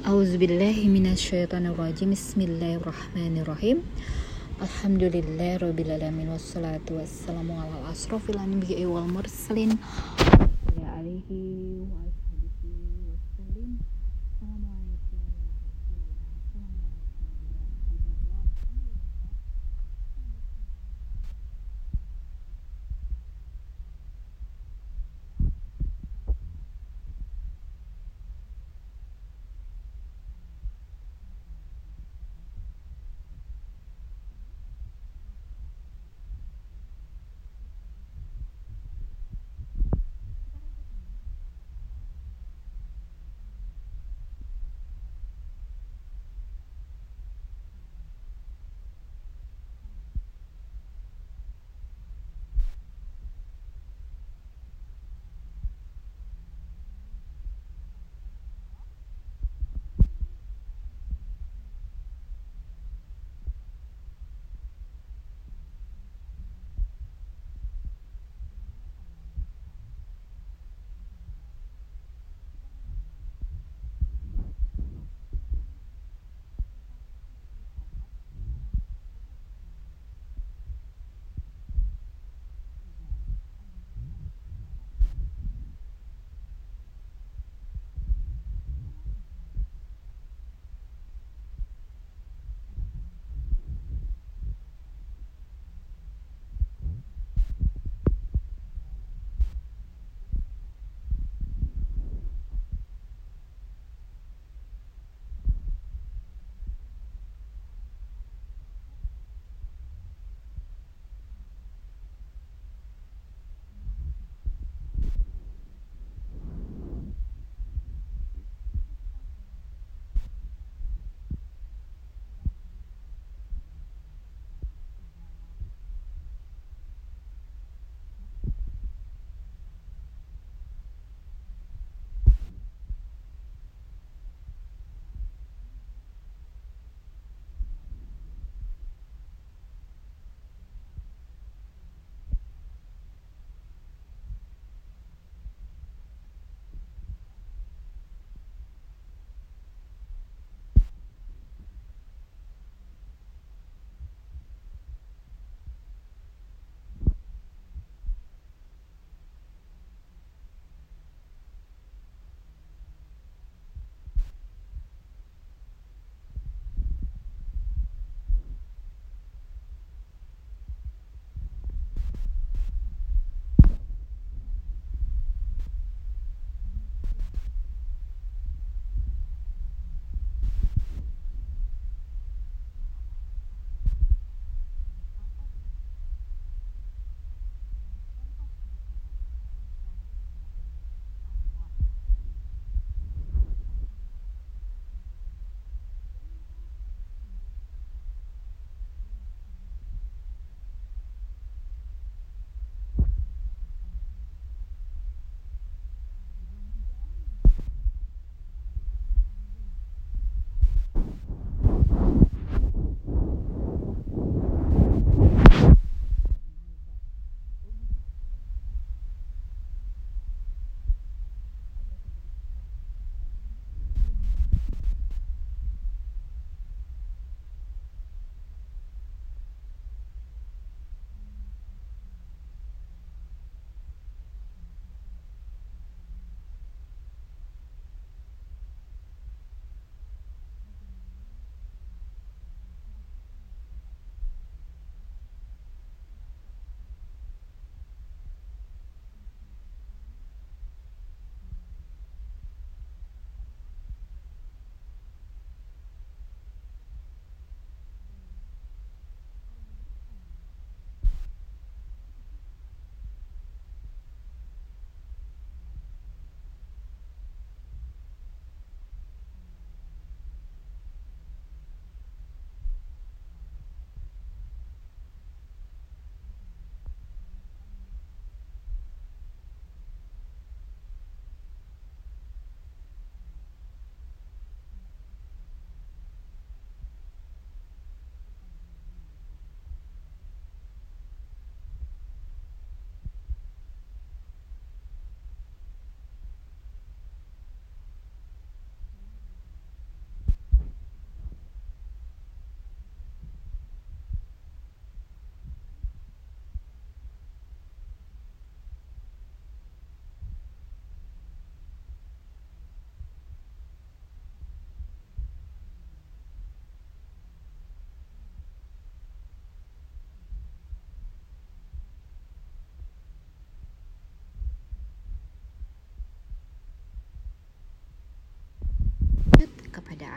Auzubillahiminasyaitonirrajim Bismillahirrahmanirrahim. Alhamdulillahirrabbilalamin Wassalatu wassalamu ala asrafil anbiya'i wal mursalin Wa alihi wa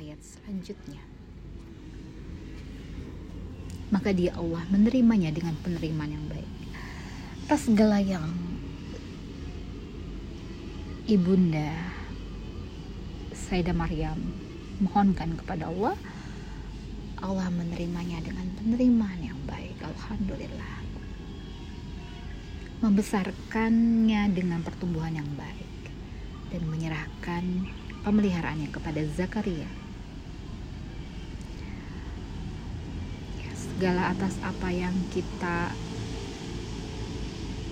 ayat selanjutnya. Maka dia Allah menerimanya dengan penerimaan yang baik. Atas segala yang ibunda Sayyidah Maryam mohonkan kepada Allah, Allah menerimanya dengan penerimaan yang baik. Alhamdulillah. Membesarkannya dengan pertumbuhan yang baik dan menyerahkan pemeliharaannya kepada Zakaria. Ya, segala atas apa yang kita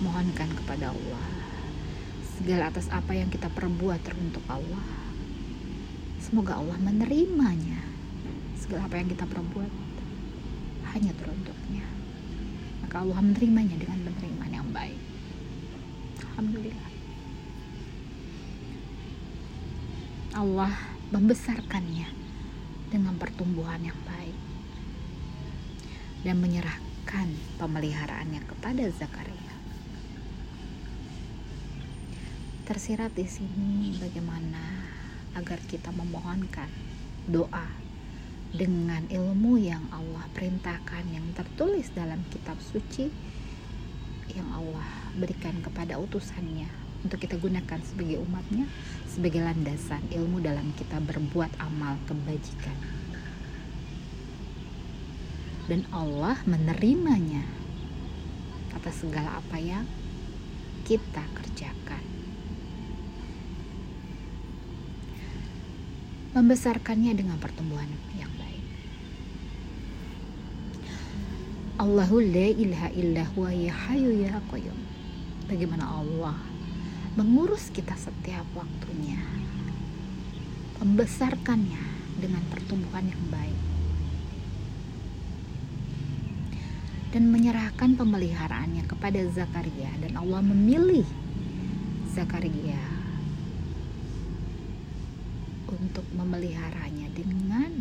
mohonkan kepada Allah. Segala atas apa yang kita perbuat teruntuk Allah. Semoga Allah menerimanya. Segala apa yang kita perbuat hanya teruntuknya. Maka Allah menerimanya dengan penerimaan yang baik. Alhamdulillah. Allah membesarkannya dengan pertumbuhan yang baik dan menyerahkan pemeliharaannya kepada Zakaria. Tersirat di sini bagaimana agar kita memohonkan doa dengan ilmu yang Allah perintahkan yang tertulis dalam kitab suci yang Allah berikan kepada utusannya untuk kita gunakan sebagai umatnya sebagai landasan ilmu dalam kita berbuat amal kebajikan dan Allah menerimanya atas segala apa yang kita kerjakan membesarkannya dengan pertumbuhan yang baik. Allahu la ilaha illa huwa ya hayu ya qayyum. Bagaimana Allah mengurus kita setiap waktunya. Membesarkannya dengan pertumbuhan yang baik. Dan menyerahkan pemeliharaannya kepada Zakaria dan Allah memilih Zakaria untuk memeliharanya dengan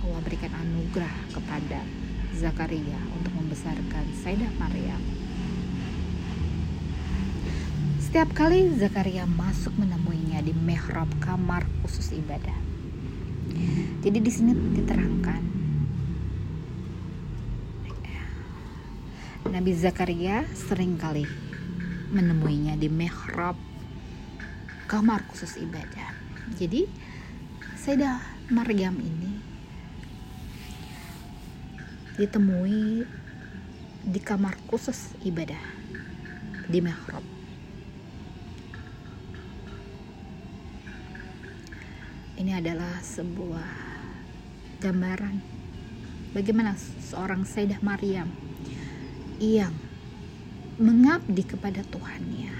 Allah berikan anugerah kepada Zakaria untuk membesarkan Sayyidah Maryam. Setiap kali Zakaria masuk menemuinya di mihrab kamar khusus ibadah. Jadi di sini diterangkan Nabi Zakaria sering kali menemuinya di mihrab kamar khusus ibadah. Jadi Sayyidah Maryam ini ditemui di kamar khusus ibadah di mihrab. Ini adalah sebuah gambaran bagaimana seorang Sayyidah Maryam yang mengabdi kepada Tuhannya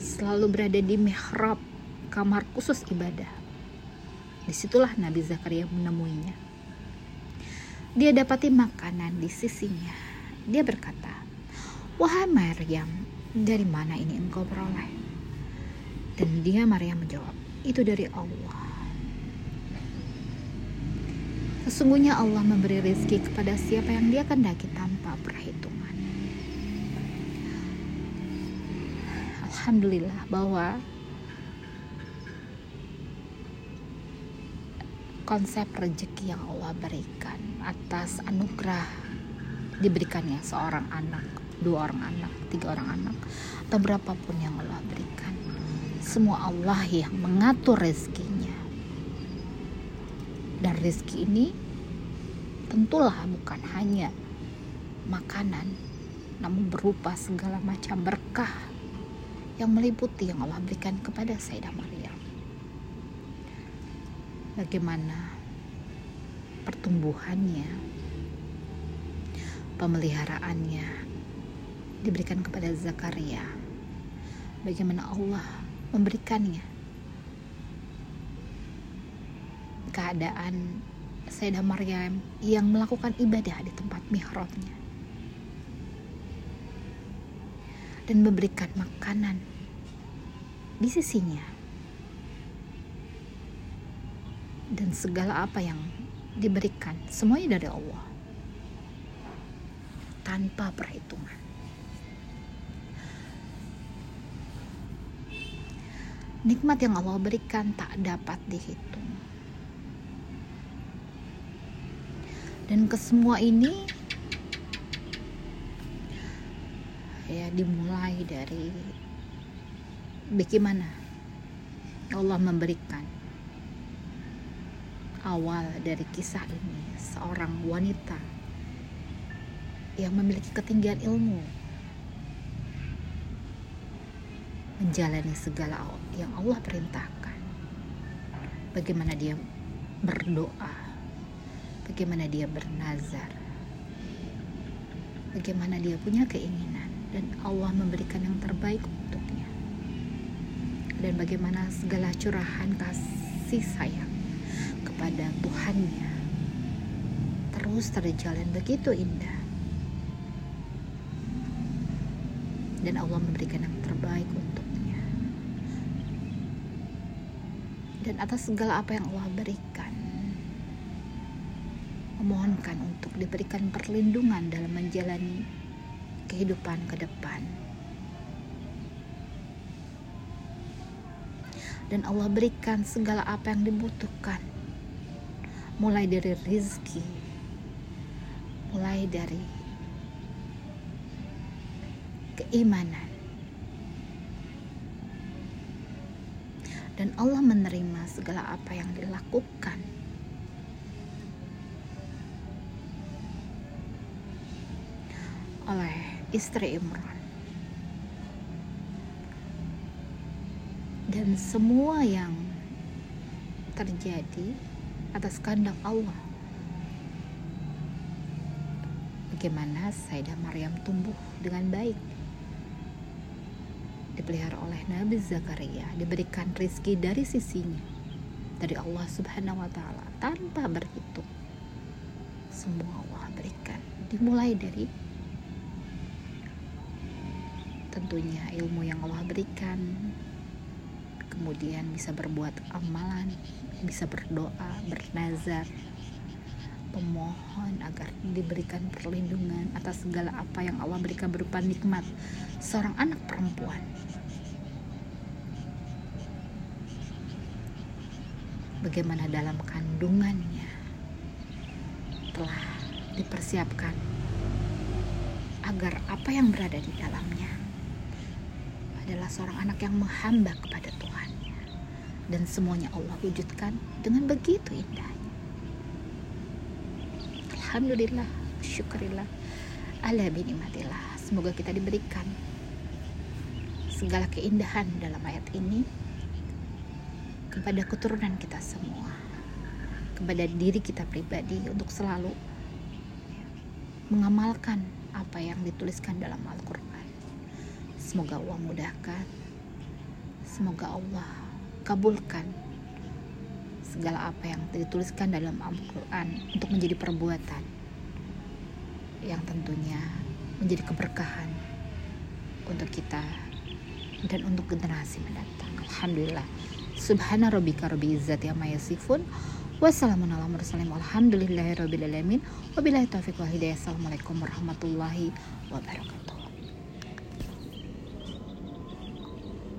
selalu berada di mihrab kamar khusus ibadah. Di situlah Nabi Zakaria menemuinya. Dia dapati makanan di sisinya. Dia berkata, Wahai Maryam, dari mana ini engkau beroleh? Dan dia Maryam menjawab, itu dari Allah. Sesungguhnya Allah memberi rezeki kepada siapa yang dia kendaki tanpa perhitungan. alhamdulillah bahwa konsep rezeki yang Allah berikan atas anugerah diberikannya seorang anak, dua orang anak, tiga orang anak, atau berapapun yang Allah berikan. Semua Allah yang mengatur rezekinya. Dan rezeki ini tentulah bukan hanya makanan, namun berupa segala macam berkah yang meliputi yang Allah berikan kepada Sayyidah Maryam. Bagaimana pertumbuhannya, pemeliharaannya diberikan kepada Zakaria. Bagaimana Allah memberikannya keadaan Sayyidah Maryam yang melakukan ibadah di tempat mihrabnya dan memberikan makanan di sisinya. Dan segala apa yang diberikan semuanya dari Allah tanpa perhitungan. nikmat yang Allah berikan tak dapat dihitung dan kesemua ini ya dimulai dari bagaimana Allah memberikan awal dari kisah ini. Seorang wanita yang memiliki ketinggian ilmu menjalani segala yang Allah perintahkan. Bagaimana dia berdoa bagaimana dia bernazar. Bagaimana dia punya keinginan. Dan Allah memberikan yang terbaik untuknya. Dan bagaimana segala curahan kasih sayang kepada Tuhannya terus terjalin begitu indah. Dan Allah memberikan yang terbaik untuknya. Dan atas segala apa yang Allah berikan memohonkan untuk diberikan perlindungan dalam menjalani kehidupan ke depan dan Allah berikan segala apa yang dibutuhkan mulai dari rizki mulai dari keimanan. Dan Allah menerima segala apa yang dilakukan. Oleh istri Imran. Dan semua yang terjadi atas kehendak Allah. Bagaimana Sayyidah Maryam tumbuh dengan baik dipelihara oleh Nabi Zakaria, diberikan rizki dari sisinya, dari Allah Subhanahu wa Ta'ala tanpa berhitung. Semua Allah berikan, dimulai dari tentunya ilmu yang Allah berikan, kemudian bisa berbuat amalan, bisa berdoa, bernazar, pemohon agar diberikan perlindungan atas segala apa yang Allah berikan berupa nikmat seorang anak perempuan. Bagaimana dalam kandungannya telah dipersiapkan agar apa yang berada di dalamnya adalah seorang anak yang menghamba kepada Tuhan. Dan semuanya Allah wujudkan dengan begitu indahnya. Alhamdulillah syukurillah ala binimatillah. Semoga kita diberikan segala keindahan dalam ayat ini kepada keturunan kita semua, kepada diri kita pribadi untuk selalu mengamalkan apa yang dituliskan dalam Al-Quran. Semoga Allah mudahkan, semoga Allah kabulkan segala apa yang dituliskan dalam Al-Quran untuk menjadi perbuatan yang tentunya menjadi keberkahan untuk kita dan untuk generasi mendatang. Alhamdulillah. Subhana rabbika rabbil izzati amma yasifun. Wassalamun ala. Wabillahi taufiq wal hidayah. Assalamualaikum warahmatullahi wabarakatuh.